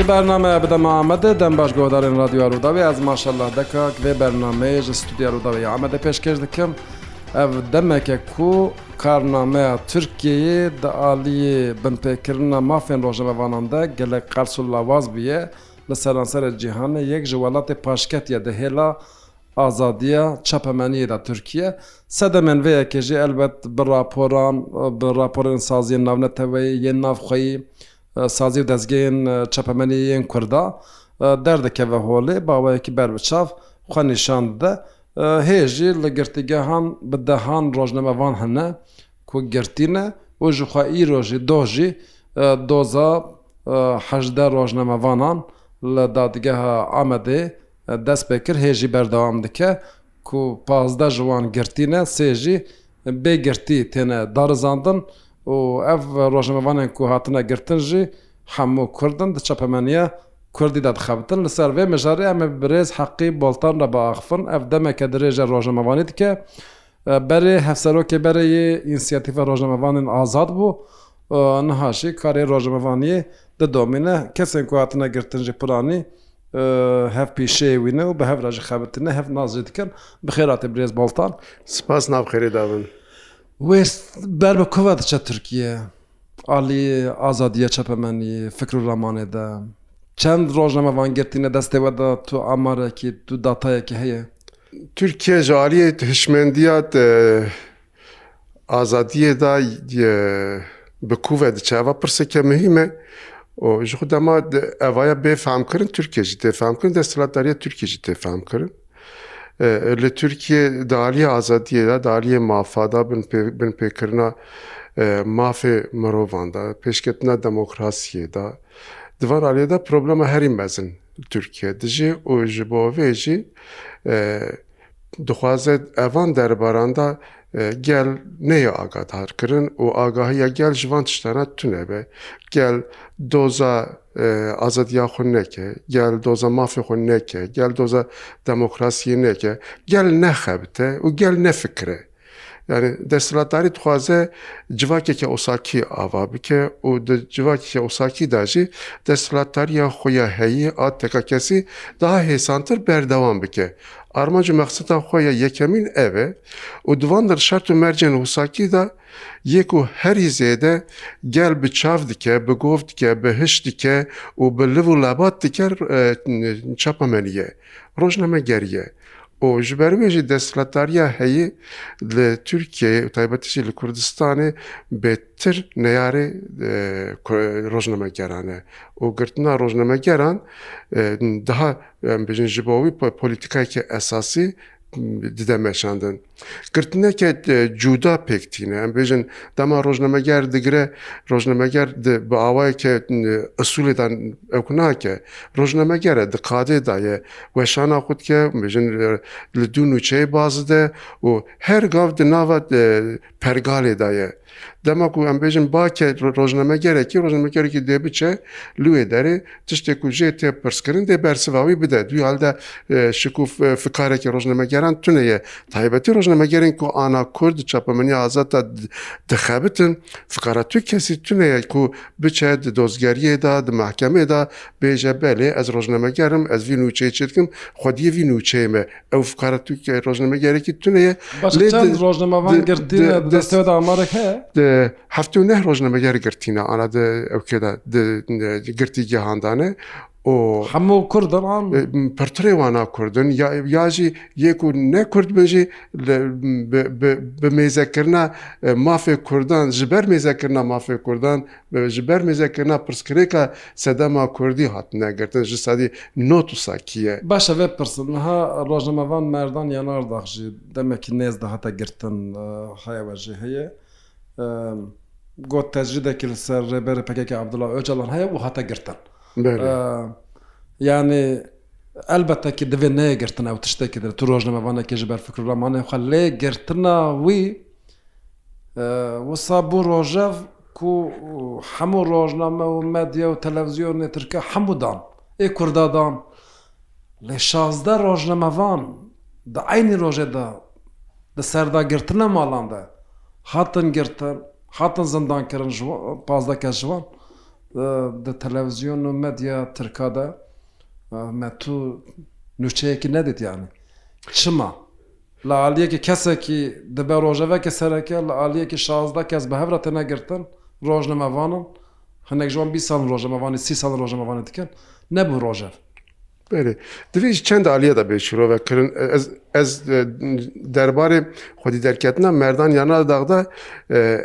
Ji bernameya bide me Amedê dem baş guhdarên radyoya Rûdawê ez maşallah dekak vê bernameyê ji stûdya Rûdawê ya Amedê pêşkêş dikim. Ev demeke ku karnameya Tirkiyeyê di aliyê binpêkirina mafên rojnamevanan de gelek qers û lawaz bûye. Li seranserê cîhanê yek ji welatê paşketiye di hêla Azadiya çapemeniyê de Tirkiye sedemên vê yekê jî elbet bi raporan, bi raporên saziyên navneteweyî yên navxweyî, sazî û dezgehên çapemeniyê yên kurd a derdikeve holê baweyekî ber bi çav xwe nîşan dide. Hê jî li girtîgehan bi dehan rojname van hene ku girtîne û ji xwe îro jî doh jî doza hejdeh rojnamevanan li Dadgeha Amedê Dest pê kir hê jî berdewam dike ku pazdeh ji wan girtî ne, sê jî bê girtî têne darizandin û ev rojnamevanên ku hatine girtin jî hemû kurd in, di çapemeniya kurdî de dixebitin. Li ser vê mijarê em ê bi birêz Heqî Boltan re biaxivin. Ev demeke dirêj e rojnamevanî dike Berê Hevserokê Berê yê Înîsiyatîfa Rojnamevanên Azad bû û niha jî karê rojnamevaniyê didomîne. Kesên ku hatine girtin ji Piranî hev pîşeyê wî ne û bi hev re jî xebitî ne, hev nas jî dikin. Bi xêr hatî birêz Boltan. Spas navxêrê da min. Wê ber bi ku ve diçe Tirkiye? Alî azadiya çapemenî, fikr û ramanê de çend rojnamevang girtîne destê we de tu amarekî, tu datayekî heye? Tirkiye ji aliyê hişmendiya azadiyê de bi ku ve diçe eva pirseke muhîm e û ji xwe dema evaye bê fehmkirin Tirkiye jî tê fehmkirin, desthilatdariya Tirkiye jî tê fehmkirin. Li Tirkiyê di aliyê azadiyê de, di aliyê mafa de, binpêkirina mafê mirovan de, pêşketina demokrasiyê de, di van aliyê de problema herî mezin li Tirkiyê dijî û ji bo vê jî dixwaze evan derbaran de gel neyê agadarkirin û agahiya gel ji van tiştan re tune be. Gel doza. azadiya xwe neke, gel doza mafê xwe neke, gel doza demokrasiyê neke, gel nexebite û gel nefikire. Yani desthilatdarî dixwaze civakeke osakî ava bike û di civakeke osakî de jî desthilatdariya xwe ya heyî a tekkesî daha hêsantir berdewam bike. Armanc û mexseta xwe ya yekemîn ev e û di van şert û mercên osakî de Yê ku herî zêde gel bi çav dike, bi gov dike, bi hiş dike û bi liv û labat dike çapemenî ye, rojnamegerî ye û ji ber wê jî desthilatdariya heyî li Tirkiyeyê û taybetî jî li Kurdistanê bêtir neyarê rojnamegeran e û girtina rojnamegeran daha em bêjin ji bo wî polîtîkayeke esasî dide meşandin. Girtineke cûda pêk tîne. Em bêjin dema rojnameger digire rojnameger bi awayeke usulê de ew ku nake. Rojnameger e di qadê de ye weşana xwe dike bêjin li dû nûçeyê baz dide û her gav di nava pergalê de ye. Dema ku em bêjin bake rojnamegerekî, rojnamegerekî dê biçe li wê derê tiştê ku jê tê pirskirin dê bersiva wî bide. Duyê hal de şik û fikarekî rojnamegeran tune ye. Taybetî rojnamegerên ku ana Kurd di çapemeniya azad de dixebitin, fikara tu kesî tune ye ku biçe di dozgeriyê de, di mehkemê de bêje belê ez rojnamegerim, ez vî nûçeyê çêdikim, xwediyê vî nûçeyê me. ew fikara tu ke rojnamegerekî tune ye lê çend rojnamevan girtîne destê de amarek heye di heftê û neh rojnameger girtîne ana di ew kê de di girtî gihandane û hemû kurdin an pirtirê wana kurdin ya ya jî yê ku ne kurd bin jî bi mêzekirina mafê kurdan ji ber mêzekirina mafê kurdan Ji ber mêzekirina pirsgirêka sedema kurdî hatine girtin ji sedî not û sekî ye. Baş e vê pirsin, niha rojname van Merdan ya Nardax jî demekî nêz de hate girtin heye we jê heye. Got tecrîdekî li ser rêberê pkk Abdullah Ocalan heye û hate girtin. Yanî elbette kî divê neyê girtin ew tiştekî dir. Tu rojnamevanekî ji ber fikr û ramanên xwe lê girtina wî wisa bû rojev Ku hemû rojname û medya û televîzyonê tirke hemû dan. Ê kurda dan. Lê şazdeh rojnamevan di eynî rojê de di serdagirtina malan de hatin girtin, hatin zindankirin pazdeh kes ji wan. Di televîzyon û medya tirka de me tu nûçeyekî nedît yanî. Çima? Li aliyekê kesekî dibe rojeveke sereke, li aliyekê şazdeh kes bi hev re têne girtin, rojnamevan in. Hinek ji wan bîst sal in rojnamevanê, sî sal in rojnamevanê dikin. Nebû rojev. Belê. Divê ji çend aliye de bê şirove kirin. Ez ez derbarê xwedîderketina merdan ya na dax de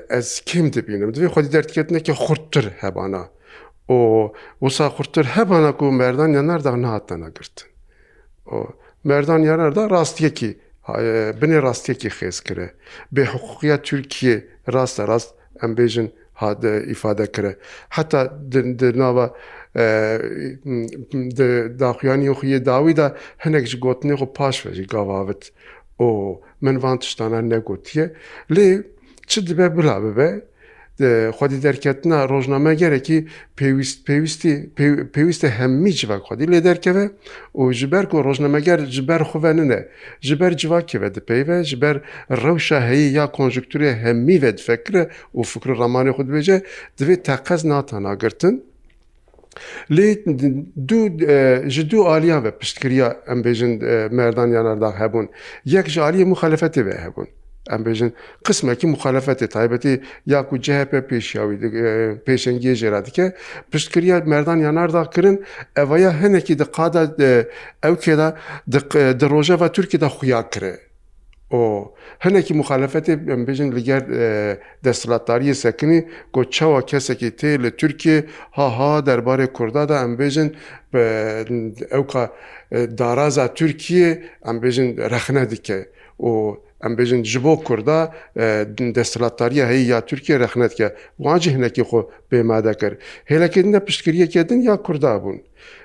ez kêm dibînim. Divê xwedîderketineke xurttir hebana û wisa xurttir hebana ku merdan ya na dax nehatine girtin. Merdan Yararda rastiyekî binê rastiyekî xêz kire. Bêhiqûqiya Tirkiyê raste rast em bêjin hat îfade kire. Heta di nava di daxuyaniyên xwe yê dawî de hinek ji gotinên xwe paş ve jî gav avit û min van tiştana negotiye. Lê çi dibe bila bibe Di xwedîderketina rojnamegerekî pêwîst pêwîstî pêwîste hemî civak xwedî lê derkeve û ji ber ku rojnameger ji ber xwe ve nine, ji ber civakê ve dipeyve, ji ber rewşa heyî ya konjukturê hemî ve difekire û fikr û ramanê xwe dibêje, divê teqez nata na girtin. Lê du ji du aliyan ve piştgiriya em bêjin merdan yan ardax hebûn. Yek ji aliyê muxalefetê ve hebûn. Em bêjin qismekî muxalefetê taybetî ya ku chp pêşiya wî pêşengiyê jê re dike piştgiriya merdan yan ardax kirin. Evaya hinekî di qada ew kê de di rojeva Tirkiyê de xuya kir e. û hinekî muxalefetê em bêjin li ger desthilatdariyê sekinî ku çawa kesekî tê li Tirkiyê ha ha derbarê Kurda de em bêjin bi ewka daraza Tirkiyê em bêjin rexne dike û em bêjin ji bo Kurda desthilatdariya heyî ya Tirkiyê rexne dike. Wan jî hinekî xwe pêmade kir. Hêlekê din de piştgiriyeke din ya Kurda bûn.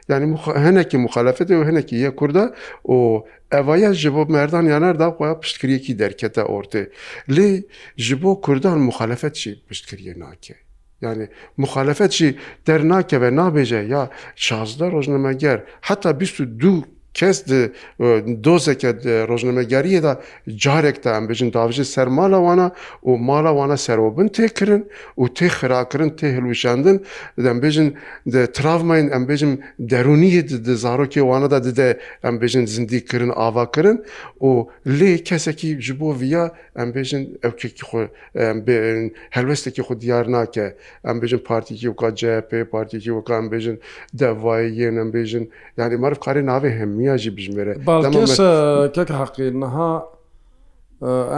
Yanî hinekî muxalefetê û hinekî yê Kurda û Evayel ji bo merdan ya nerda xwe piştgiriyekî derkete ortê. Lê ji bo kurdan muxalefet jî piştgiriyê nake. Yanî muxalefet jî dernakeve nabêje ya şazdeh rojnameger heta bîst û du kes di dozeke rojnamegeriyê de carek de em bijin davijin ser mala wan e û mala wan e serobin tê kirin û tê xirakirin tê hilwişandin em bijin di travmayên em bijin derûniyê di zarokê wan de dide Em bêjin zindî kirin, ava kirin û lê kesekî ji bo viya em bêjin ew kekî xwe helwestekî xwe diyar nake. Em bêjin partîkî weka CHP, partîkî weka em bêjin Devayê yên em bêjin yanî meriv karê navê hemiya jî bijimêre. Balkêş e kek Heqî niha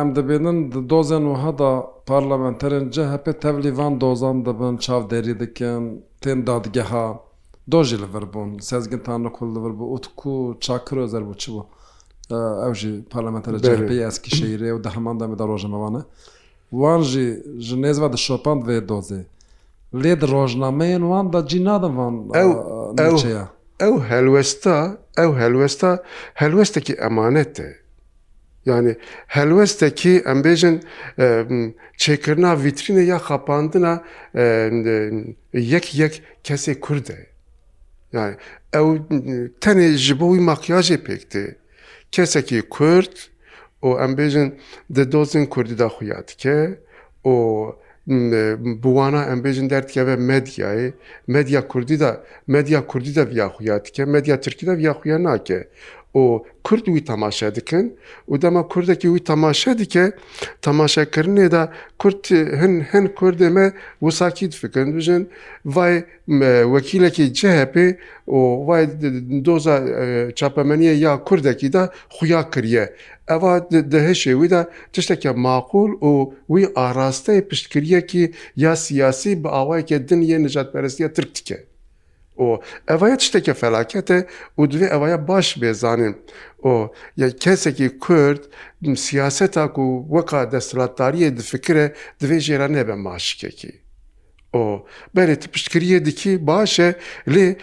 em dibînin di dozên wiha de parlamenterên CHP tevlî van dozan dibin, çavdêrî dikin, tên dadgeha. Do jî li vir bûn. Sezgin Tanrıkul li vir bû. Utku Çakır Özer bû çi bû? Ew jî parlamenterê CHP'yê Eskîşehîrê û di heman demê de rojnamevan e. Wan jî ji nêz ve dişopand vê dozê. Lê di rojnameyên wan de cî nadin van nûçeya. Ew helwesta, ew helwesta helwestekî emanet e. Yanî helwestekî em bêjin çêkirina vîtrînê ya xapandina yek yek kesê Kurd e. Yani ew tenê ji bo wî makiyajê pêk tê. Kesekî Kurd û em bêjin di dozên Kurdî de xuya dike û Bi wana em bêjin derdikeve medyayê. Medya kurdî de medya kurdî de viya xwe ya dike, medya tirkî de viya xwe ya nake û kurd wî temaşe dikin û dema kurdekî wî temaşe dike, temaşekirinê de kurd hin hin kurdê me wisakî difikirin, dibijin vay Wekîlekî CHP û wayê doza çapemeniyê ya Kurdekî de xuya kiriye. Eva di hişê wî de tişteke maqûl û wî arasteyê piştgiriyekî ya siyasî bi awayeke din yê nijadperestiya Tirk dike. Û evaya tişteke felaket e û divê evaya baş bê zanîn. Û ya kesekî Kurd siyaseta ku weka desthilatdariyê difikire divê jê re nebe maşikekî. O, belê tu piştgiriyê dikî baş e lê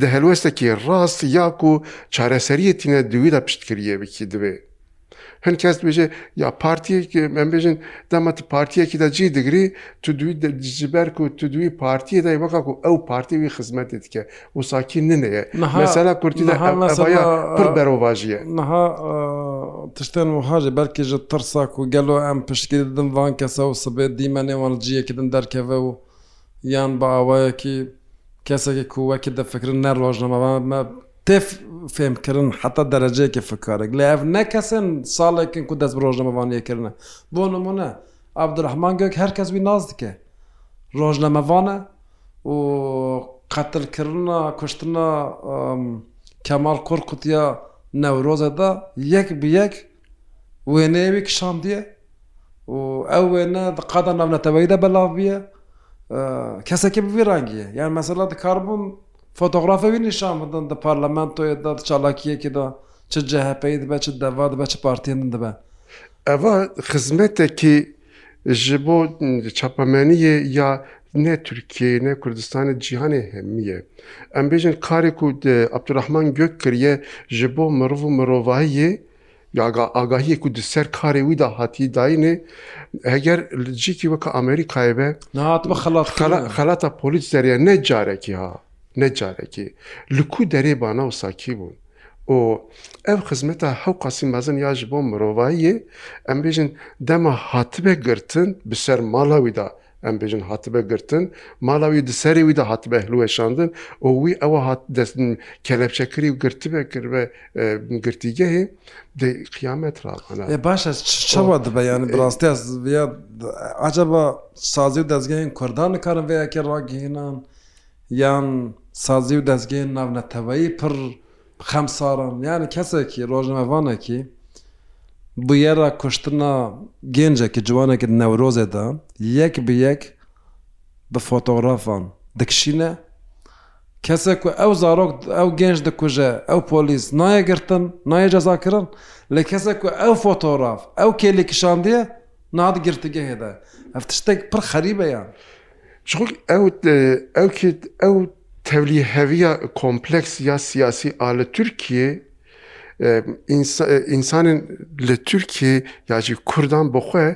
di helwestekî rast ya ku çareseriyê tîne di wî de piştgiriyê bikî divê. Hin kes dibêje ya partiyekî em bêjin dema tu partiyekî de cî digirî tu ji ber ku tu di wî partiyê de yî weka ku ew partî wî xizmetê dike Wisa kî nine ye. Mesela Kurtî de evaya pir berovajî ye. Niha tiştên wiha jî belkî ji tirsa ku gelo em piştgirî didin van kese û sibê dîmenê wan li ciyekî din derkeve û yan bi awayekî kesekî ku wekî difikirin ne rojnamevan be tê fêmkirin heta dereceyekî fikarik. Lê ev ne kes in salek in ku dest bi rojnamevaniyê kirine. Bo nimûne Abdurehman Gök her kes wî nas dike. Rojnamevan e. û qetilkirina, kuştina Kemal Korkut ya Newrozê de yek bi yek wêneyê wî kişandiye û ew wêne di qada navneteweyî de belav bûye. Kesekî bi vî rengî ye. Yan mesela dikaribûn fotografê wî nîşan bidin di parlamentoyê de, di çalakiyekê de, çi CHPyî dibe, çi deva dibe, çi partiyên din dibe. Eva xizmetekî Ji bo çapemeniyê ya ne Tirkiyeyê ne Kurdistanê cîhanê hemî ye. Em bêjin karê ku Abdurahman Gök kiriye ji bo mirov û mirovahiyê ya agahiyê ku di ser karê wî de hatiye dayînê heger li cîkî weke Amerîkayê be Nehatibe xelatkirin. xelata polîs zeriya ne carekî ha ne carekî li ku derê bana wisa kî bûn. û ev xizmeta Hewqasî mezin ya ji bo mirovahiyê em bêjin dema hatibe girtin bi ser mala wî de em bêjin hatibe girtin mala wî di serê wî de hatibe hilweşandin û wî ewa hat dest kelepçe kirî û girtibe kiribe girtîgehê dê qiyamet ravana. Ê baş e çawa dibe yanî bi rastî ez vêya acaba sazî û dezgehên kurdan nikarin vê yekê ragihînan? Yan sazî û dezgehên navneteweyî pir xemsar in. Yanî kesekî, rojnamevanekî bûyera kuştina gêncekî, ciwanekî di Newrozê de yek bi yek bi fotografan dikişîne. Kesê ku ew zarok, ew gênc dikuje, ew polîs nayê girtin, nayê cezakirin. Lê kesê ku ew fotograf, ew kêlî kişandiye, niha di girtîgehê de ye. Ev tiştek pir xerîb e yan. Çixûk ew ew kî ew tevlîheviya kompleks ya siyasî a li Tirkiyê însanên li Tirkiyê ya jî kurdan bi xwe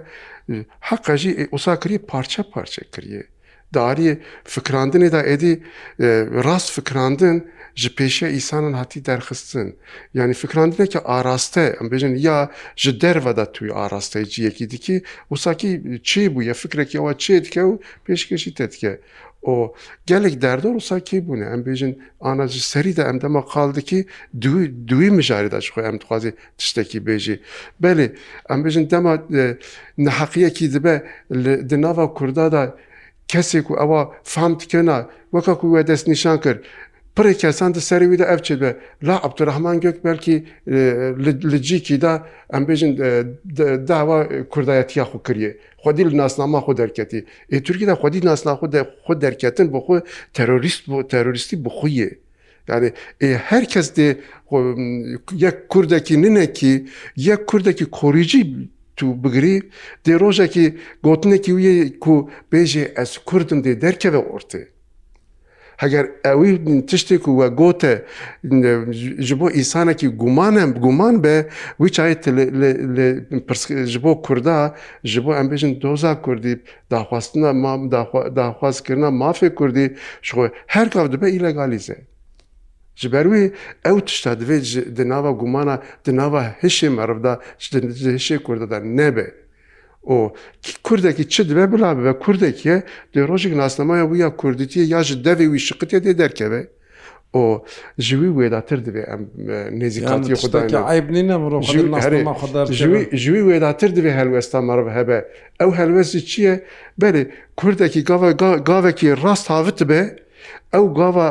heqa jî wisa kiriye parçe parçe kiriye. Di aliyê fikrandinê de êdî rast fikrandin ji pêşiya îsanan hatî derxistin. Yanî fikrandineke araste em bêjin ya ji derve de tu arasteyî ciyekî dikî wsakî çê bûye fikrekî ewa çê dike û pêşkêşî te dike û gelek derdor wisa kê bûne em bêjin ana ji serî de em dema qal dikî duwî mijarê de ji xwe em dixwazî tiştekî bêjî belê em bêjin dema neheqiyekî dibe di nava Kurda de Kesê ku ewa fam dike na, weka ku we destnîşan kir, pirê kesan di serê wî de ev çêbe. La Abdurahman Gökbelkî li cîkî de em bêjin dawa kurdayetiya xwe kiriye. Xwedî li nasnama xwe derketî. Ê Tirkî de xwedî nasnama xwe derketin bo xwe terorîst bo, terorîstî bi xwe ye. Yani ê her kes dê yek Kurdekî ninekî, yek Kurdekî korîcî tu bigirî, dê rojekî gotinekî wî yê ku bêjê ez Kurd im dê derkeve ortê. Heger ewî tiştê ku we gote ji bo îsanekî gumane guman be, wî çayê tu li li li pirs ji bo Kurda, ji bo em bêjin doza Kurdî, Daxwastina ma daxwazkirina mafê kurdî ji xwe her gav dibe îlegalîze. Ji ber wî ew tişta divê di nava gumana di nava hişê meriv de di hişê kurda de nebe. Û kurdekî çi dibe bila bibe kurdekî ye dê rojek nasnameya wî ya kurdîtiyê ya ji devê wî şiqitiyê dê derkeve. û ji wî wêdatir divê em nêzîkatiyê xwe dayîne. Tiştekî eyb nîne mirov xwe di nas dema xwe derkeve. Ji wî wêdatir divê helwesta meriv hebe. Ew helwest jî çi ye? Belê kurdekî gava gavekî rast havitibe, ew gava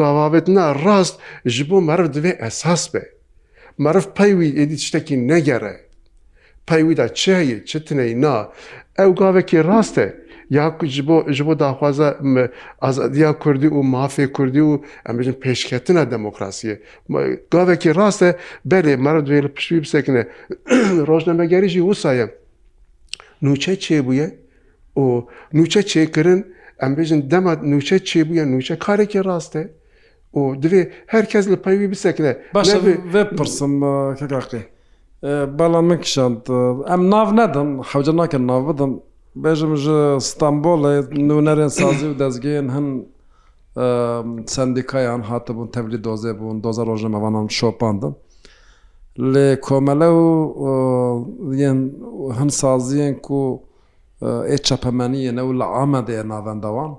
gavavêtina rast ji bo meriv divê esas be. Meriv pey wî êdî tiştekî negere. Pey wî de çi heye, çi tineyî na. Ew gavekî rast e. Ya ku ji bo ji bo daxwaza azadiya Kurdî û mafê Kurdî û em bêjin pêşketina demokrasiyê. Gavekî rast e. Belê meriv divê li pişt wî bisekine. Rojnamegerî jî wisa ye. Nûçe çêbûye û nûçe çêkirin em bêjin dema nûçe çêbûye nûçe karekî rast e. û divê her kes li pey wî bisekine. Baş e vê bipirsim Kekaqê. Bala min kişand. Em nav nedin, hewce nakin nav bidin. Bêjim ji Stenbolê nûnerên sazî û dezgehên hin sendîkayan hatibûn tevlî dozê bûn, doza rojnamevanan şopandin. Lê komele û yên hin saziyên ku Ê çapemeniyê ne û li Amedê ye navenda wan.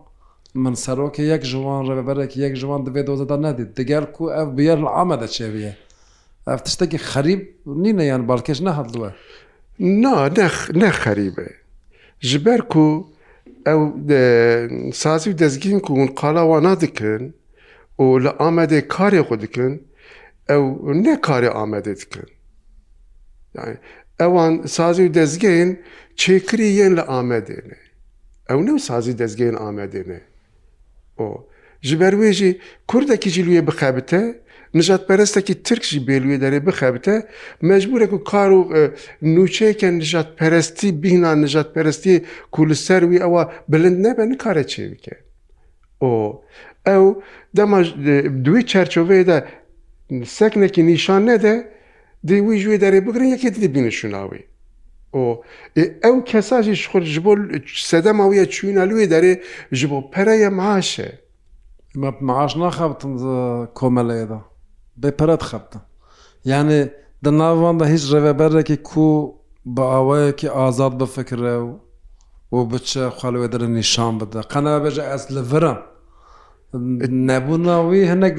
Min serokê yek ji wan, rêveberekî yek ji wan di vê doze de nedît. Digel ku ev bûyer li Amedê çêbiye. Ev tiştekî xerîb nîne yan balkêş nehat li we? Na, ne, ne xerîb e. Ji ber ku ew sazî û dezgîn ku hûn qala wan a dikin û li Amedê karê xwe dikin, Ew ne karê Amedê dikin. Yanî ewan sazî û dezgehên Çêkirî yên li Amedê ne. Ew ne sazî dezgehên Amedê ne. O ji ber wê jî kurdekî jî li wê bixebite, nijadperestekî tirk jî bê li wê derê bixebite, mecbûr e ku kar û nûçeyeke nijadperestî bîhna nijadperestiyê ku li ser wî ewa bilind nebe nikare çêbike. û ew dema di wê çerçoveyê de seknekî nîşan nede, dê wî ji wê derê bigirin yekê didê bîne şûna wê. û ê ew kesa jî xwe ji bo sedema wî ya çûyîna li wê derê ji bo pere ya maaş e. Me bi maaş naxebtin di komeleyê de. Bê pere dixebtin. Yanî di nav wan de hîç rêveberekî ku bi awayekî azad bifikire û biçe xwe li wê derê nîşan bide qe nabêje ez li vir im. Nebûna wî hinek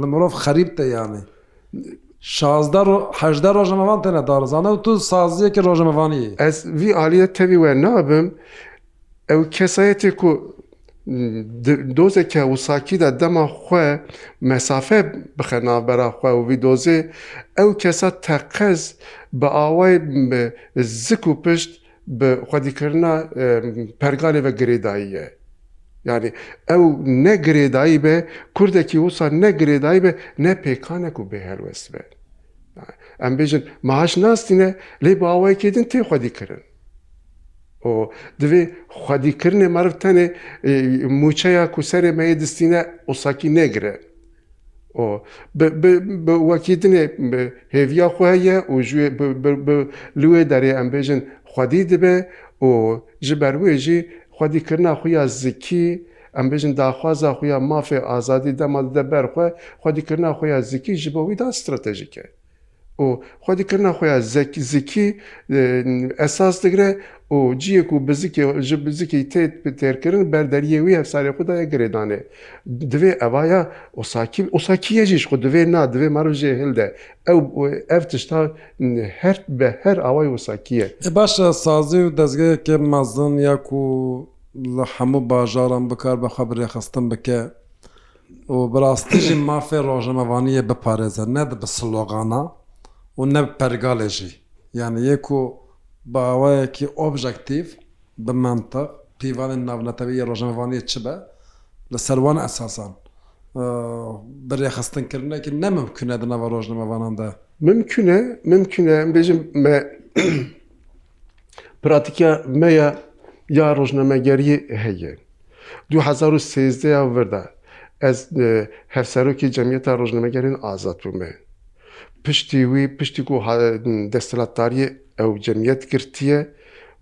li mirov xerîb tê yanî. Şazdeh roj, hejdeh rojnamevan têne darizandin û tu saziyekî rojnamevanî yî. Ez vî aliyê tevî we nabim. Ew kesayetê ku di dozeke wisakî de dema xwe mesafe bixe navbera xwe û vî dozê, ew kesa teqez bi awayê zik û pişt bi xwedîkirina pergalê ve girêdayî ye. Yanî ew ne girêdayî be, kurdekî wisa ne girêdayî be, ne pêkanek û bêhelwest be. Em bêjin, me haş nas tîne, lê bi awayekî din tê xwedîkirin. û divê xwedîkirinê meriv tenê mûçeya ku serê me yê distîne osakî negire û bi wekîdinê bi hêviya xwe heye û ji wê li wê derê em bêjin xwedî dibe û ji ber wê jî xwedîkirina xwe ya zikî em bêjin daxwaza xwe ya mafê azadî dema dide ber xwe xwedîkirina xwe ya zikî ji bo wî da stratejîk e. û xwedîkirina xwe ya zikî esas digire û ciyê ku bi zikê ji bi zikî tê têrkirin ber deriyê wî hevsarê xwe daye girêdanê. Divê evaya osakî osakî ye jî ji xwe divê na divê meriv jê hil de ew ev tişta her bi her awayî osakî ye. E baş e sazî û dezgeheke mezin ya ku li hemû bajaran bikar be xwe bi rêxistin bike Û bi rastî jî mafê rojnamevaniyê biparêze ne bi slogana û ne bi pergalê jî. Yanî yê ku bi awayekî objektîv, bi mentiq pîvanên navnetewî yê rojnamevaniyê çi be, li ser wan esasan bi rêxistinkirinekî ne mimkûn e di nava rojnamevanan de. Mimkûn e, mimkûn e em bêjin me Pratîka me ya ya rojnamegeriyê heye. Du hezar û sêzdeh ya vir de ez Hevserokê Cemîyeta Rojnamegerên Azad bûme. Piştî wî, piştî ku desthilatdariyê ew cemîyet girtiye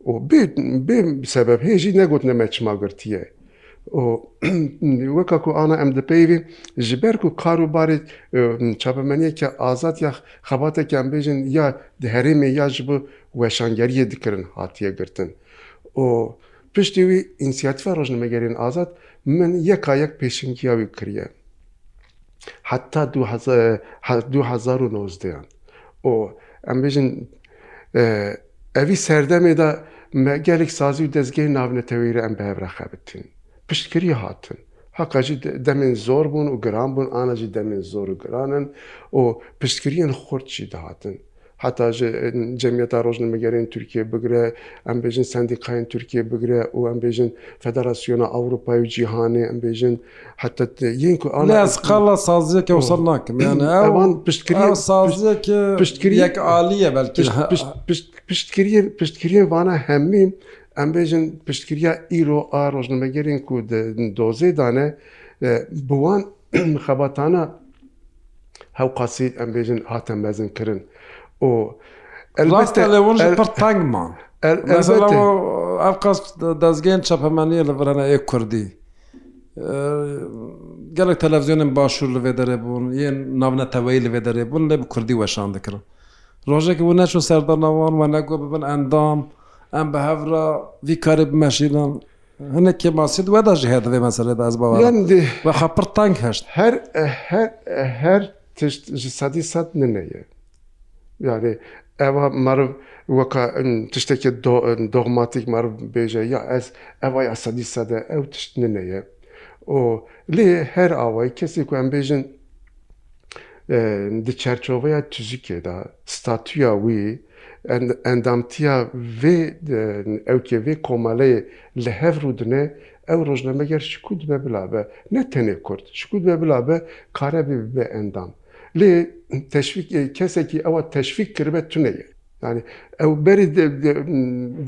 û bê bê sebeb hê jî negotine me çima girtiye. û weka ku ana em dipeyivîn ji ber ku kar û barê çapemeniyeke azad ya xebateke em bêjin ya di herêmê ya ji bo weşangeriyê dikirin hatiye girtin û piştî wî Înîsiyatîfa Rojnamegerên Azad min yeka yek pêşengiya wî kiriye heta du hezar û nozdehan û em bêjin Evî serdemê de me gelek sazî û dezgehên navneteweyî re em bi hev re xebitin. Piştgirî hatin. Heqa jî demên zor bûn û giran bûn, ana jî demên zor û giran in û piştgiriyên xurt jî dihatin. Heta ji Cemiyeta Rojnamegerên Tirkiyê bigire, em bêjin Sendîkayên Tirkiyê bigire û em bêjin Federasyona Ewropayê û Cîhanê em bêjin, Heta yên ku Lê ez qala saziyeke wisa nakim. Yani ew Evan piştkiriyê- ew saziyeke piştkiriyê- yek aliye belkî. Pişt- Ha- pişt- pişt- Piştkiriyên piştkiriyên vana hemî em bêjin piştkiriya îro a rojnamegerên ku di dozê de ne e, bi wan xebatana hewqasî em bêjin hate mezinkirin û Rast e lê hûn jî pir teng man. el- Mesela elbette- ev qas dezgehên çapemeniyê li vir hene ê kurdî. Gelek televîzyonên başûr li vê derê bûn, yên navneteweyî li vê derê bûn lê bi kurdî weşan dikirin. Rojekê hûn neçûn serdana wan we negot bibin endam, em bi hev re vî karê bimeşînin. Hinek kêmasî di we de jî heye di vê meselê de ez bawer dikim. Yan dê. We xwe pir teng hişt. Her her her tişt ji sedî sed nine ye. Yanî eva meriv weka tiştekî dogmatîk meriv bêje ya ez eva ya sedî sed e ew tişt nine ye û lê her awayî kesî ku em bêjin di çerçoveya tuzikê de statuya wî endamtiya vê ewkê vê komeleyê li hev rû dine ew rojnameger ji ku dibe bila be ne tenê kurd ji ku dibe bila be kare bê bibe endam. Lê teşvîk kesekî ewa teşvîk kiribe tune ye. Yani ew berê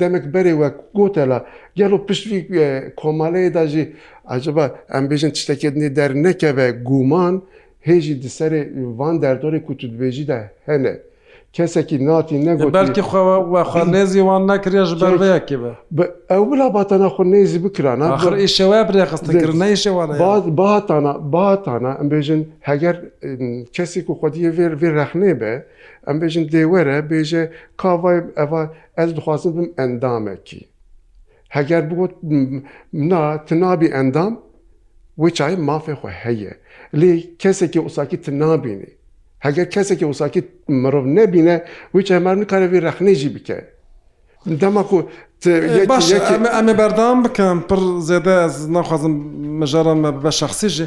demek berê we gote la gelo pişt vî komaleyê de jî acaba em bêjin tiştekê dinê dernekeve guman hê jî di serê van derdorê ku tu dibêjî de hene. Kesekî natî negotî. Belkî xwe we xwe nêzî wan nekiriye ji ber vê yekê be. Bi ew bila batana xwe nêzî bikirana. Axir îşê we ye bi rêxistin kirin ne îşê wan e ya. Bahatana bahatana em bêjin heger kesî ku xwedî yê vê vê rexnê be em bêjin dê were bêje ka vay eva ez dixwazim bim endamekî. Heger bi got na tu nabî endam, wê çayê mafê xwe heye. Lê kesekî wesakî tu nabînî. Heger kesekî wesakî mirov nebîne, wê çayê meriv nikare vê rexnê jî bike. Dema ku tu yekê. Baş e, em ê berdewam bikin. Pir zêde ez naxwazim mijara me bibe şexsî jî.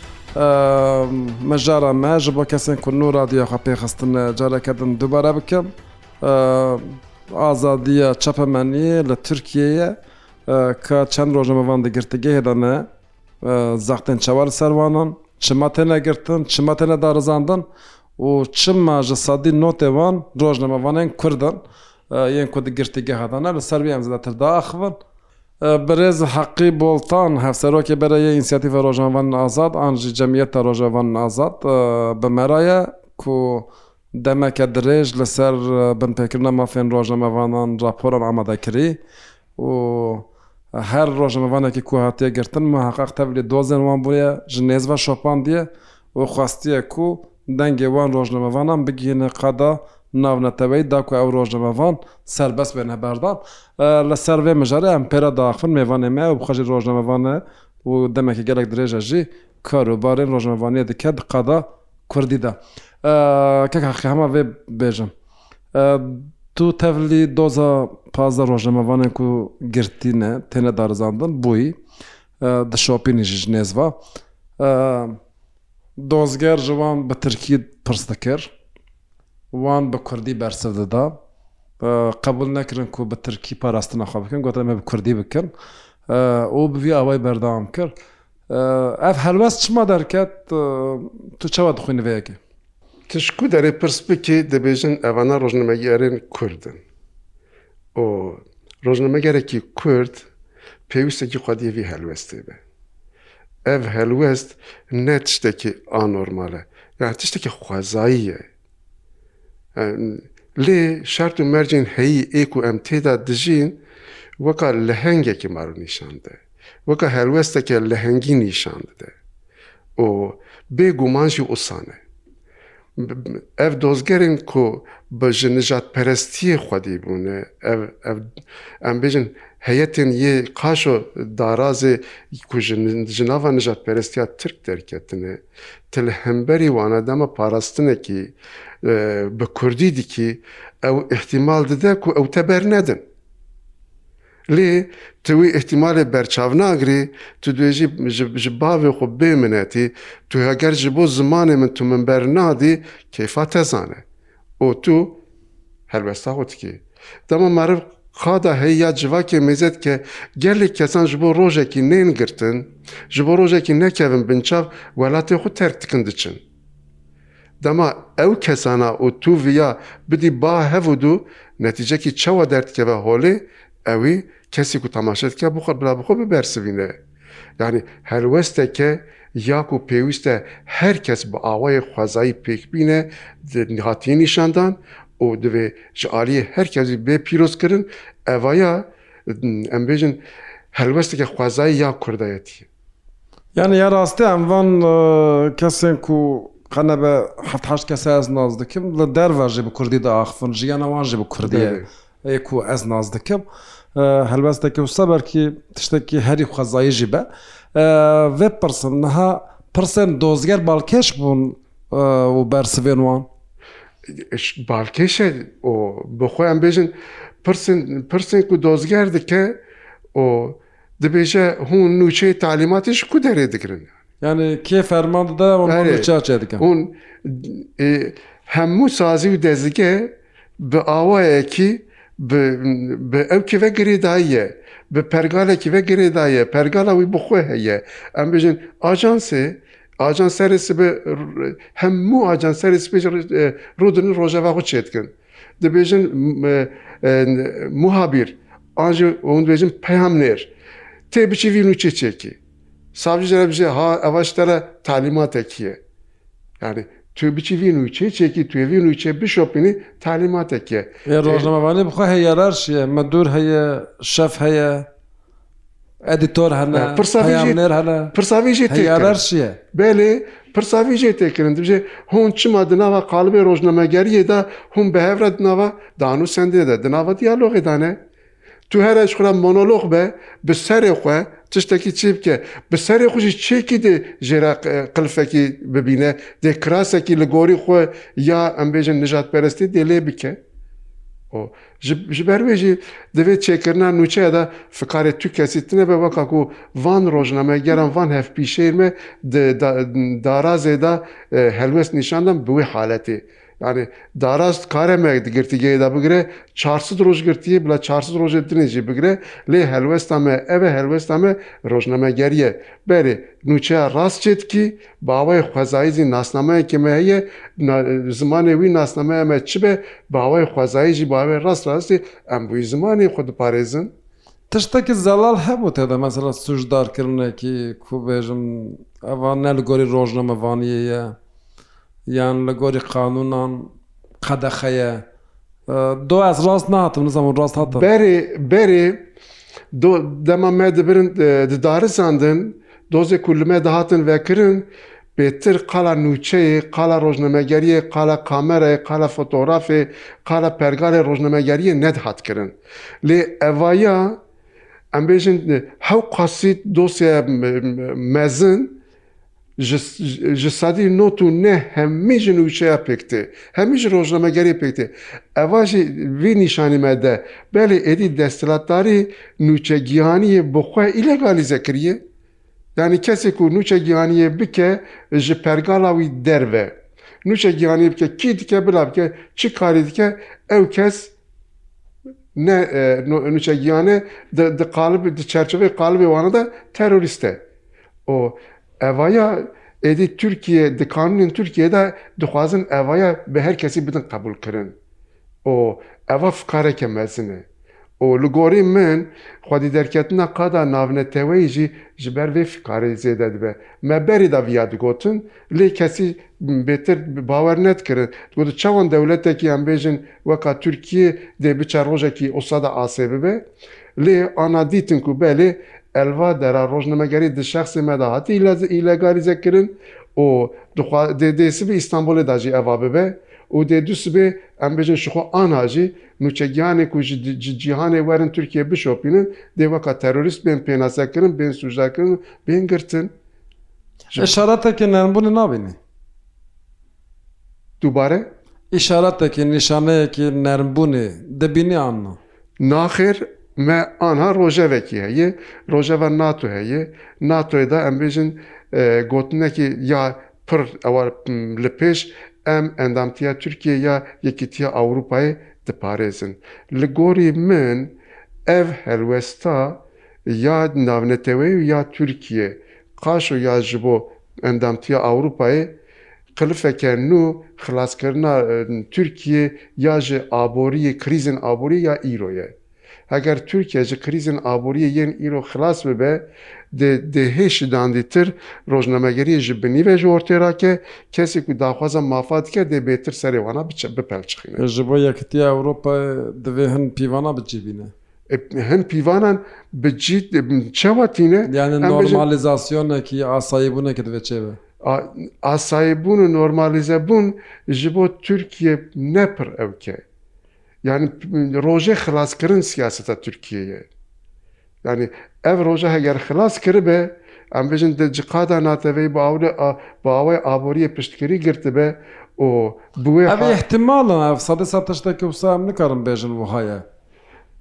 Mijara me ji bo kesên ku nû radiya xwe pê xistine careke din dubare bikim. Azadiya çapemeniyê li Tirkiyeyê ye ka çend roj me van di girtîgehê de ne zextên çawa li ser wan in, çima têne girtin, çima têne darizandin û çima ji sedî nod ê wan rojnamevan ên Kurd in yên ku di girtîgeha de ne li ser wî em zêdetir diaxivin. Birêz Heqî Boltan, Hevserokê Bere yê Înîsiyatîfa Rojanvanên Azad an jî Cemiyeta Rojavanên Azad bi me re ye ku demeke dirêj li ser binpêkirina mafên rojnamevanan raporan amade kirî û her rojnamevanekî ku hatiye girtin muheqeq tevlî dozên wan bûye, ji nêz ve şopandiye û xwestiye ku Dengê wan rojnamevanan bigihîne qada navneteweyî da ku ew rojnamevan serbest bêne berdan. Li ser vê mijarê em pêra diaxivin mêvanê me û bi xwe jî rojnamevan e û demeke gelek dirêj e jî kar û barên rojnamevaniyê dike di qada kurdî de. Kek Heqî hema vê bêjim. Tu tevlî doza pazdeh rojnamevanên ku girtîne têne darizandin bûyî. Dişopînî jî ji nêz ve. Dozger ji wan bi tirkî pirs dikir, wan bi kurdî bersiv dida. Qebûl nekirin ku bi tirkî parastina xwe bikin, gotin em ê bi kurdî bikin û bi vî awayî berdewam kir. Ev helwest çima derket? Tu çawa dixwînî vê yekê? Tişkû derê pirs bikî dibêjin evana rojnamegerên kurd in û rojnamegerekî kurd pêwîstekî xwediyê vî helwestê be. Ev helwest ne tiştekî anormal e, yani tiştekî xwezayî ye. Lê şert û mercên heyî ê ku em tê de dijîn weka lehengekê maro nîşan dide, weka helwesteke lehengî nîşan dide û bêguman jî wisa ne. Ev dozgerên ku bi ji nijadperestiyê xwedî bûne, ev ev em bêjin heyetên yê qaşo darazê ku ji ji nava nijadperestiya tirk derketine, ti li hemberî wana dema parastinekî bi kurdî dikî, ew îhtîmal dide ku ew te bernedin. Lê tu wî îhtîmalê berçav nagirî, tu dibê jî ji bavê xwe bê minetî, tu heger ji bo zimanê min tu min bernadî keyfa te zane û tu helbesta xwe dikî. Dema meriv qada heyî ya civakê mêze dike, gelek kesan ji bo rojekî nên girtin, ji bo rojekî nekevin binçav welatê xwe terk dikin diçin. Dema ew kesana û tu viya bidî ba hev û du, netîcekî çawa derdikeve holê, ewî kesî ku temaşe dike bo xwe bila bi xwe bibersivîne. Yanî helwesteke ya ku pêwîst e her kes bi awayê xwezayî pêk bîne hatiye nîşandan û divê ji aliyê her kesî bê pîrozkirin, eva ya em bêjin helwesteke xwezayî ya kurdayetî ye. Yanî ya rastî em van kesên ku qe nebe heft heşt kes e ez nas dikim li derve jî bi kurdî diaxivin, jiyana wan jî bi kurdî ye. Ê ku ez nas dikim helwesteke wisa belkî tiştekî herî xwezayî jî be. Vê bipirsin niha pirsên dozger balkêş bûn û bersivên wan? Balkêş e û bi xwe em bêjin pirsên pirsên ku dozger dike û. Dibêje hûn nûçeyê talîmatê ji ku derê digirin? Yanî kê ferman dide wan van nûçeya çêdikin? Hûn hemû sazî û dezge bi awayekî bi ew kê ve girêdayî ye, bi pergalekî ve girêdayî ye, pergala wî bi xwe heye. Em bêjin ajansê, ajans serê sibe hemû ajans serê sibê jî rûdinin rojeva xwe çêdikin. Dibêjin muhabîr an jî hûn dibêjin peyamnêr. Tê biçî vî nûçê çêkî. Savcî jî dibêje ha eva ji te re talîmatekî ye. Yanî tu biçî vî nûçê çêkî, tu yê vî nûçê bişopînî talîmatekî ye. Yê rojnamevanî bi xwe heyararşî ye. Me dûr heye, şef heye. Editor hene, pirsa vî jê peyamnêr hene. Pirsa vî jê tê kirin. Heyyarer çi ye? Belê, pirsa vî jê tê kirin. Dibêje hûn çima di nava qalibê rojnamegeriyê de hûn bi hev re di nava danûsendinê de, di nava diyalogê de ne? Tu here ji xwe re monolog be, bi serê xwe tiştekî çê bike. Bi serê xwe jî çêkî dê jê re qilifekî bibîne, dê kirasekî li gorî xwe ya em bêjin nijadperestî dê lê bike. Ji ji ber wê jî divê çêkirina nûçeya de fikarê tu kesî tune be weka ku van rojnamegeran van hevpîşeyên me di da darazê de helwest nîşan dan bi wê haletê. Yani daraz dikare me di girtîgehê de bigire çar sed roj girtîyê bila çar sed rojê dinê jî bigire lê helwesta me ev e helwesta me rojnamegerî ye. Berê nûçeya rast çê dikî Bi awayê xwezayî zî nasnameyên ke me heye na bi zimanê wî nasnameya me çi be bi awayê xwezayî jî bi awayê rast rastî em bi wî zimanî xwe diparêzin. Tiştekî zelal hebû tê de mesela sûcdarkirinekî ku bêjin eva ne li gorî rojnamevaniyê ye yan li gorî qanûnan qedexe ye. Do ez rast nehatim, nizam hûn rast hatin. Berê, berê, do dema me dibirin didarizandin, dozê ku li me dihatin vekirin, pêtir qala nûçeyê, qala rojnamegeriyê, qala kamerayê, qala fotografê, qala pergalê rojnamegeriyê nedihat kirin. Lê evaya, em bêjin hewqasî dosyeya mezin, Ji sedî not û neh hemî ji nûçeya pêk tê, hemî ji rojnamegeriyê pêk tê. Eva jî vî nîşanî me de, belê êdî desthilatdarî nûçegihaniyê bi xwe îlegalîze kiriye. Yanî kesê ku nûçegihaniyê bike ji pergala wî derve. Nûçegihaniyê bike kî dike bila bike, çi karî dike ew kes ne nûçegihane di qalib di çerçeveyê qalibê wan de terorîst e. û evaya êdî Tirkiye di kanûnên Tirkiyeyê de dixwazin evaya bi her kesî bidin qebûlkirin û eva fikareke mezin e û li gorî min xwedîderketina qada navneteweyî jî ji ber vê fikarê zêde dibe. Me berî de viya digotin lê kesî bêtir bi bawer nedikirin. Digotin çawan dewletekî em bêjin weka Tirkiyê dê biçe rojekî Usada asê bibe. Lê ana dîtin ku belê elva dera rojnamegerî di şexsê me de hati îlegalîze kirin û dixwa dê dê sibê Îstanbulê de jî eva bibe û dê du sibê em bêjin ji xwe ana jî nûçegihanê ku ji ji cîhanê werin Tirkiyeyê bişopînin dê weka terorîst bên pênasekirin, bên sûcdarkirin û bên girtin. Ji Îşaretekê nermbûnê nabînî? Dubare? Îşaretekê, nîşaneyekê nermbûnê dibînî an na? Naxêr, me anha rojevekî heye, rojeva NATO heye. NATO'yê de em bêjin gotinekî ya pir ew e li pêş em endamtiya Tirkiyeyê ya Yekîtiya Ewropayê diparêzin. Li gorî min ev helwesta ya navneteweyî û ya Tirkiyeyê qaşo ya ji bo endamtiya Ewropayê Qilifeke nû xilaskirina Tirkiyê ya ji aboriyê, krîzên aboriyê ya îro ye. Heger Tirkiye ji krîzên aboriyê yên îro xilas bibe, dê dê hê şidandîtir rojnamegeriyê ji binî ve ji ortê rake, kesê ku daxwaza mafa dike dê bêtir serê wan a bipelçixîne. Ji bo Yekîtiya Ewropayê divê hin pîvana bi cî bîne. Hin pîvanan bi cî çawa tîne? Yanî normalizasyonekî, asayîbûnekî divê çêbe. Asayîbûn û normalîzebûn ji bo Tirkiye ne pir ewk e. Yanî rojê xilaskirin siyaseta Tirkiyeyê ye. Yanî ev roja heger xilas kiribe, em bêjin di ciqada nateveyî bi awle bi awayê aboriyê piştgirî girtibe û bi wê Ev îhtimal e, ev sedê sed tişt e ku wisa em nikarin bêjin wiha ye.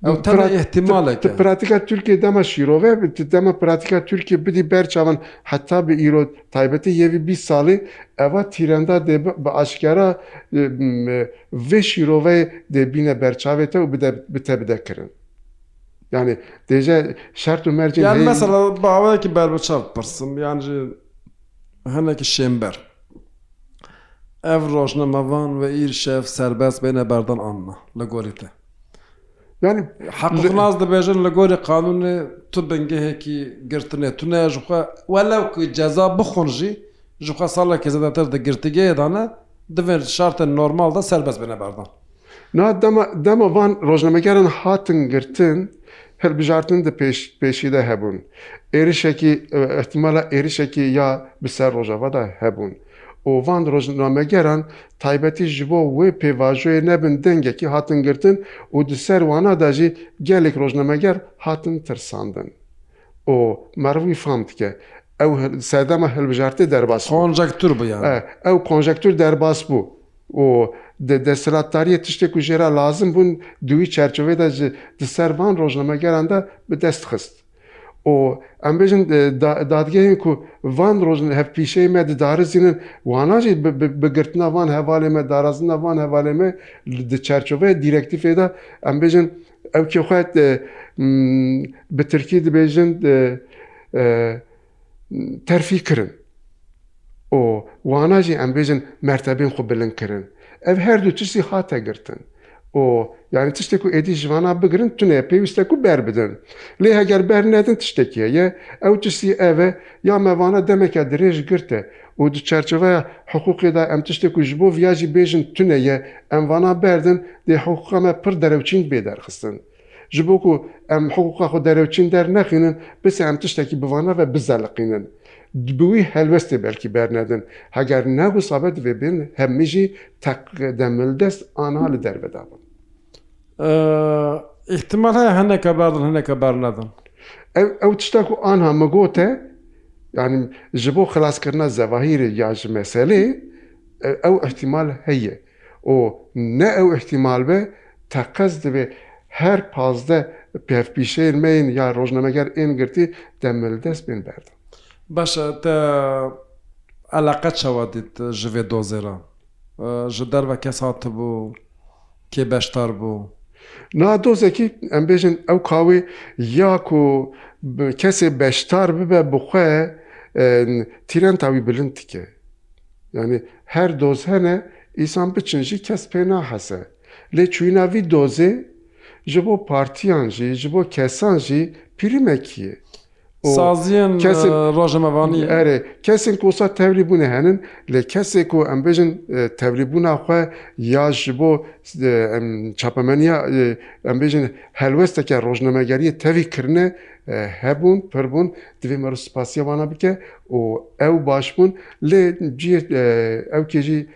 Ew tena îhtîmalek e. Ti pratika Tirkiyê dema şîrove ye, ti dema pratika Tirkiyê bidî ber çavan heta bi îro taybetî yê vî bîst salî eva tîrenda dê bi aşkera vê şîroveyê dê bîne ber çavê te û bide bi te bide kirin. Yanî dêje şert û mercên heyî. Yanî mesela bi awayekî berbiçav bipirsim yan jî hinekî şênber. Ev rojnamevan ve îrşev serbest bêne berdan anna li gorî te. Yani heqûqnas dibêjin li gorî qanûnê tu bingehekî girtinê tune ji xwe welew ku ceza bixwin jî ji xwe salekî zêdetir di girtîgehê de ne divê di şartên normal de serbest bêne berdan. Niha dema dema van rojnamegeran hatin girtin hilbijartin di pêş pêşî de hebûn. Êrişekî ihtimala êrişekî ya bi ser rojava de hebûn. û van rojnamegeran taybetî ji bo wê pêvajoyê nebin dengekî hatin girtin û di ser wana de jî gelek rojnameger hatin tirsandin û meriv wî fam dike ew di serdema hilbijartê derbas bû. Konjektûr bû yani. Ew konjektûr derbas bû û di desthilatdariyê tiştê ku jê re lazim bûn di wî çerçoveyê de jî di ser van rojnamegeran de bi dest xist. û em bêjin dadgehên ku van rojên hevpîşeyê me didarizînin wana jî bi girtina van hevalê me, darazina van hevalê me di çerçoveya dîrektîfê de em bêjin ew kê xwe bi tirkî dibêjin terfî kirin û wana jî em bêjin mertebên xwe bilind kirin. Ev her du tiştî hate girtin û yanî tiştê ku êdî ji vana bigirin tune pêwîst e ku ber bidin. Lê heger ber nedin tiştekî heye, ew tiştî ev e, ya me vana demeke dirêj girte û di çerçeveya hiqûqê de em tiştê ku ji bo viya jî bêjin tune ye, em vana berdin dê hiqûqa me pir derewçîn bê derxistin. Ji bo ku em hiqûqa xwe derewçîn dernexînin, bêse em tiştekî bi vana ve bizeliqînin. Bi wî helwestê belkî bernedin. Heger ne wisa be divê bên hemî jî teq demildest aniha li derve de bin. Îhtimal heye hineke berdin hineke bernedin. Ew ew tişta ku aniha min got e, yanî ji bo xilaskirina zevahîrê ya ji meselê ew îhtimal heye. û ne ew îhtîmal be teqez divê her pazdeh pevpîşeyên me yên ya rojnameger ên girtî demildest bên berdan. Baş e, te eleqe çawa dît ji vê dozê re? Ji derve kes hatibû? Kê beşdar bû? Niha dozekî em bêjin ew kawê ya ku kesê beşdar bibe bi xwe tîrenta wî bilind dike. Yanî her doz hene îsan biçin jî kes pê nahese. Lê çûyîna vî dozê ji bo partiyan jî, ji bo kesan jî pirîmekî ye. Û Saziyên kesên Rojnamevanî ye. Erê, kesên ku wisa tevlî bûne henin, lê kesê ku em bêjin tevlîbûna xwe ya ji bo çapemeniya em bêjin helwesteke rojnamegeriyê tevî kirine hebûn, pir bûn. Divê me rû spasiya wana bike û ew baş bûn. Lê cihê ew kê jî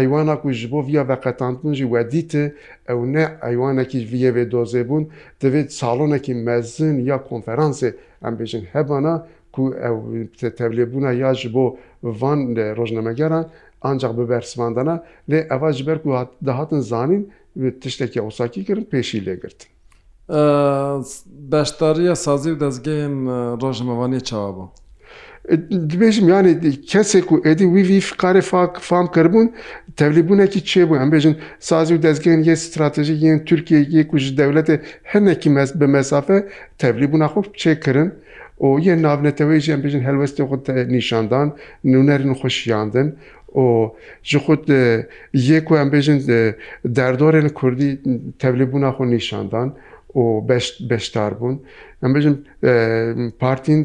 eywana ku ji bo viya veqetandbûn jî wedîti ew ne eywanekî ji viyê vê dozê bûn. Divê salonekî mezin ya konferansê em bêjin hebana ku ew tevlêbûna ya ji bo van rojnamegeran ancax bibersivandana. Lê eva ji ber ku dihatin zanîn tiştekî ewsakî kirin pêşî lê girtin. Beşdariya sazî û dezgehên rojnamevaniyê çawa bû? Dibêjim yanî kesê ku êdî wî vî karê fam kiribûn tevlîbûnekî çêbû. Em bêjin sazî û dezgehên yê stratejîk yên Tirkiyeyê yê ku ji dewletê hinekî bi mesafe tevlîbûna xwe çê kirin û yên navneteweyî jî em bêjin helwestê xwe nîşan dan, nûnerên xwe şiyandin û ji xwt yê ku em bêjin derdorên kurdî tevlîbûna xwe nîşan dan û beşdar bûn. Em bêjin partîyên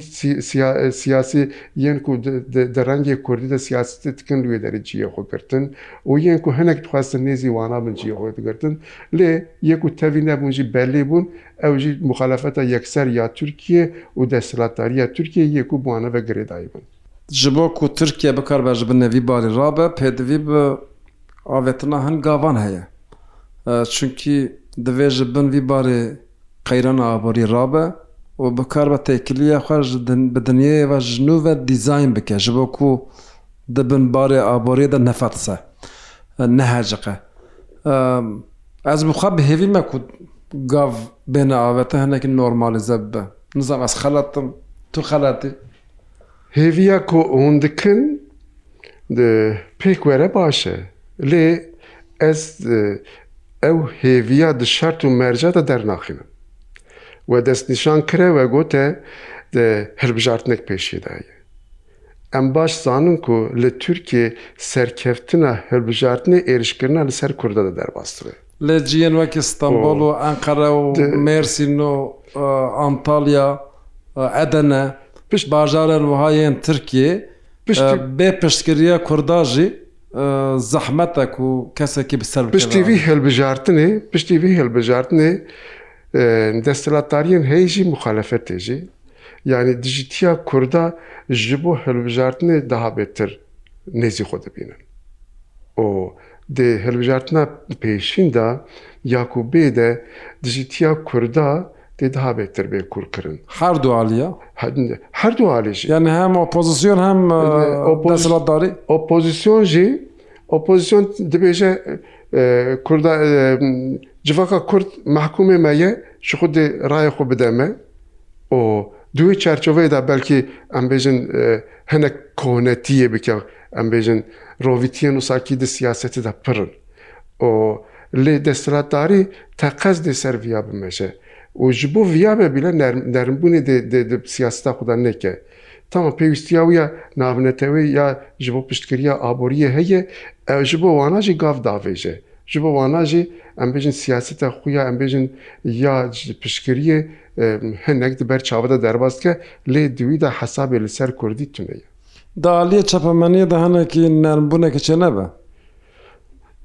siyasî yên ku di rengê kurdî de siyasetê dikin li wê derê ciyê xwe girtin û yên ku hinek dixwestin nêzî wana bin ciyê xwe digirtin. Lê yê ku tevî nebûn jî belê bûn ew jî muxalefeta yekser ya Tirkiyê û desthilatdariya Tirkiyê yê ku bi wan ve girêdayî bin. Ji bo ku Tirkiye bikar be ji binê vî barî rabe, pêdivî bi avêtina hin gavan heye. Çunkî divê ji bin vî barê qeyrana aborî rabe û bikar be têkiliya xwe bi dinyayê ve ji nû ve dîzayn bike ji bo ku di bin barê aboriyê de nefatise, neheciqe. Ez bi xwe bihêvî me ku gav bêne avêtin hinekî normalîze bibe. Nizam ez xelat im, tu xelat î. Hêviya ku hûn dikin pêk were baş e. Lê ez ew hêviya di şert û merca de dernaxînim. We destnîşan kire, we gote hilbijartinek pêşî de heye. Em baş zanin ku li Tirkiyeyê serkeftina hilbijartinê êrişkirina li ser Kurdan e derbas dibe. Lê ciyên wekî Stenbol û Enqere û Mêrsîn û Antalya, Edene, bajarên wiha yên Tirkiyê bê piştgiriya Kurda jî zehmet e ku kesekî bi ser bikeve alî. Piştî vî hilbijartinê desthilatdariyên heyî jî muxalefetê jî yanî dijîtiya Kurda ji bo hilbijartinê daha bêtir nêzî xwe dibînin û Di hilbijartina pêşîn de ya ku bê de dijîtiya kurda dê daha bêtir bê kûrkirin. Her du alîya? Her du alî jî. Yanî hem opozîsyon hem desthilatdarî? Opozîsyon jî, opozîsyon dibêje kurda civaka kurd mehkûmê me ye ji xwe dê rayê xwe bide me û di wê çerçoveyê de belkî em bêjin hinek kohnetiyê bike. Em bêjin rovîtiyên wsakî di siyasetê de pir in û lê desthilatdarî teqez dê ser viya bimeje û ji bo viya me bîle nermbûnê dê di siyaseta xwe de neke. Tamam pêwîstiya wî ya navneteweyî ya ji bo piştgiriya aboriyê heye ew ji bo wana jî gav davêje. Ji bo wana jî em bêjin siyaseta xwe ya em bêjin ya piştgiriyê hinek di ber çavi de derbas dike lê di wî de hesabê li ser kurdî tune ye. Di aliyê çapemeniyê de hinekî nermbûnekî çênebe.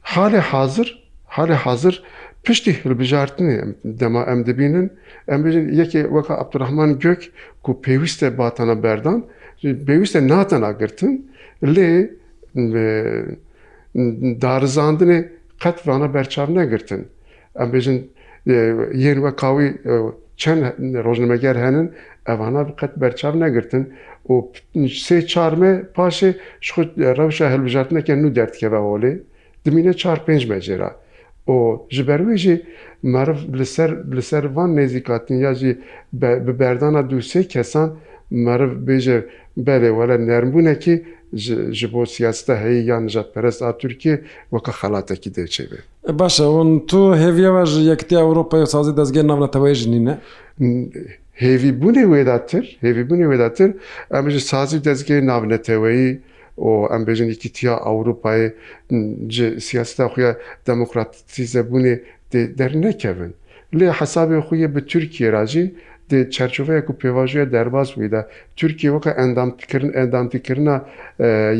Halê hazir, halê hazir piştî hilbijartinê dema em dibînin, em bêjin yekê weka Abdurahman Gök ku pêwîst e batana berdan, pêwîst e natena girtin lê darizandinê qet vana berçav negirtin. Em bêjin yên weka wî çend rojnameger henin evana bi qet berçav negirtin û sê çar me paşê ji xwe rewşa hilbijartineke nû derdikeve holê, dimîne çar pênc me jê re û ji ber wê jî meriv li ser li ser van nêzîkatin ya jî bi berdana dû sê kesan meriv bêje belê wele nermbûnekî ji bo siyaseta heyî ya nijadperest a Tirkiyê weka xelatekî dê çêbê. Baş e, hûn tu hêviya we ji Yekîtiya Ewropayê û sazî dezgehên navneteweyê jî nîne? Hêvîbûnê wê de tir, hêvîbûnê wê de tir, em ji sazî û dezgehên navneteweyî û em bêjin Yekîtiya Ewropayê ji siyaseta xwe ya demokratîzebûnê dê dernekevin. Lê hesabên xwe yê bi Tirkiyê re jî di çerçoveya ku pêvajo ye derbas bûye de. Tirkiye weke endamtkirin endamtîkirina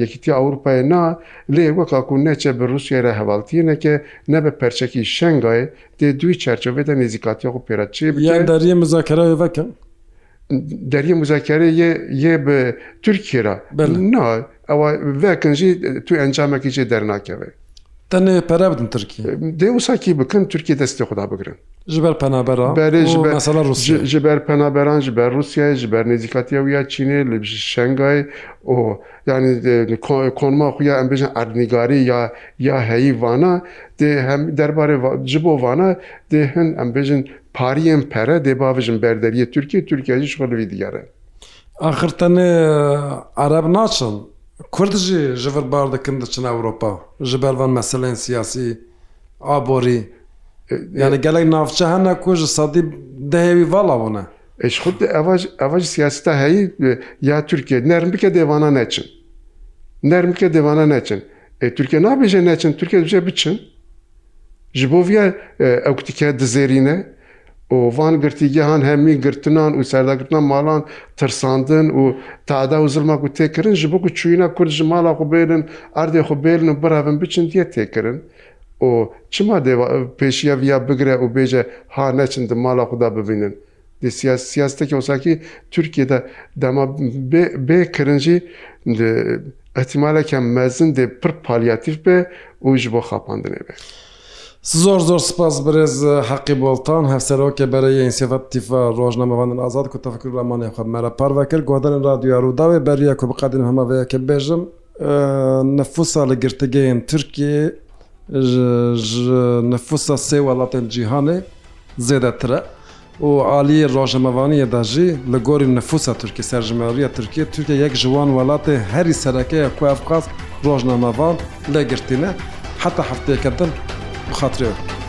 Yekîtiya Ewropayê na, lê weka ku neçe bi Rûsyayê re hevaltiyê neke, nebe perçekî Şengayê, dê di wî çerçoveyê de nêzîkatiya xwe pê re çê bike. Yan deriyê muzakerayê veke. Deriyê muzakerê yê yê bi Tirkiyê re. Na ewa vekin jî tu encamekî jê dernakeve. Tenê pere bidin Tirkiyê. Dê wisa kî bikin Tirkiyê destê xwe da bigirin. Ji ber penaberan Berê ji ber mesela Rûsyayê. Ji ber penaberan, ji ber Rûsyayê, ji ber nêzîkatiya wî ya Çînê li Şengayê û yanî konma xwe ya em bêjin erdnîgarî ya ya heyî vana dê hem derbarê ji bo vana dê hin em bêjin Pariyên pere dê bavijin ber deriyê Tirkiyê, Tirkiye jî ji xwe li vî digere. Axir tenê Ereb naçin, Kurd jî ji vir bar dikin diçin Ewropa ji ber van meseleyên siyasî, aborî. Yanî gelek navçe hene ku ji sedî dehê wî vala bûne. E ji xwe dê eva eva jî siyaseta heyî ya Tirkiyê nerm bike dê vana neçin. Nerm bike dê vana neçin. Ê Tirkiye nabêje neçin, Tirkiye dibêje biçin. Ji bo vê ew kutîke dizêrîne û van girtîgehan hemî girtinan û serdagirtina malan, tirsandin û teada û zilma ku tê kirin ji bo ku çûyîna Kurd ji mala xwe bêlin, erdê xwe bêlin û birevin biçin diye tê kirin û çima dê pêşiya vî ya bigire û bêje ha neçin di mala xwe de bivînin? Di siyaseteke wesakî Tirkiyê de dema bê kirin jî di îhtîmaleke mezin de pir palyatîf be û ji bo xapandinê be. Zor zor spas birêz Heqî Boltan, Hevserokê Bereyê Înîsiyatîfa Rojnamevandên Azad ku tefekkûrû ramanê xwe me re parve kir. Guhdarên Radyoya Rûdawê beriya ku biqedînim hema vê yekê bibêjim. Nifûsa li girtîgehên Tirkiyeyê ji nifûsa sê welatên cîhanê zêdetir e û aliyê rojnamevaniyê de jî li gorî nifûsa Tirkiyê, serjimariya Tirkiyê, Tirkiye yek ji wan welatên herî sereke ye ku ev qas rojnamevan lê girtî ne. Heta hefteyeke din bi xatirê wê.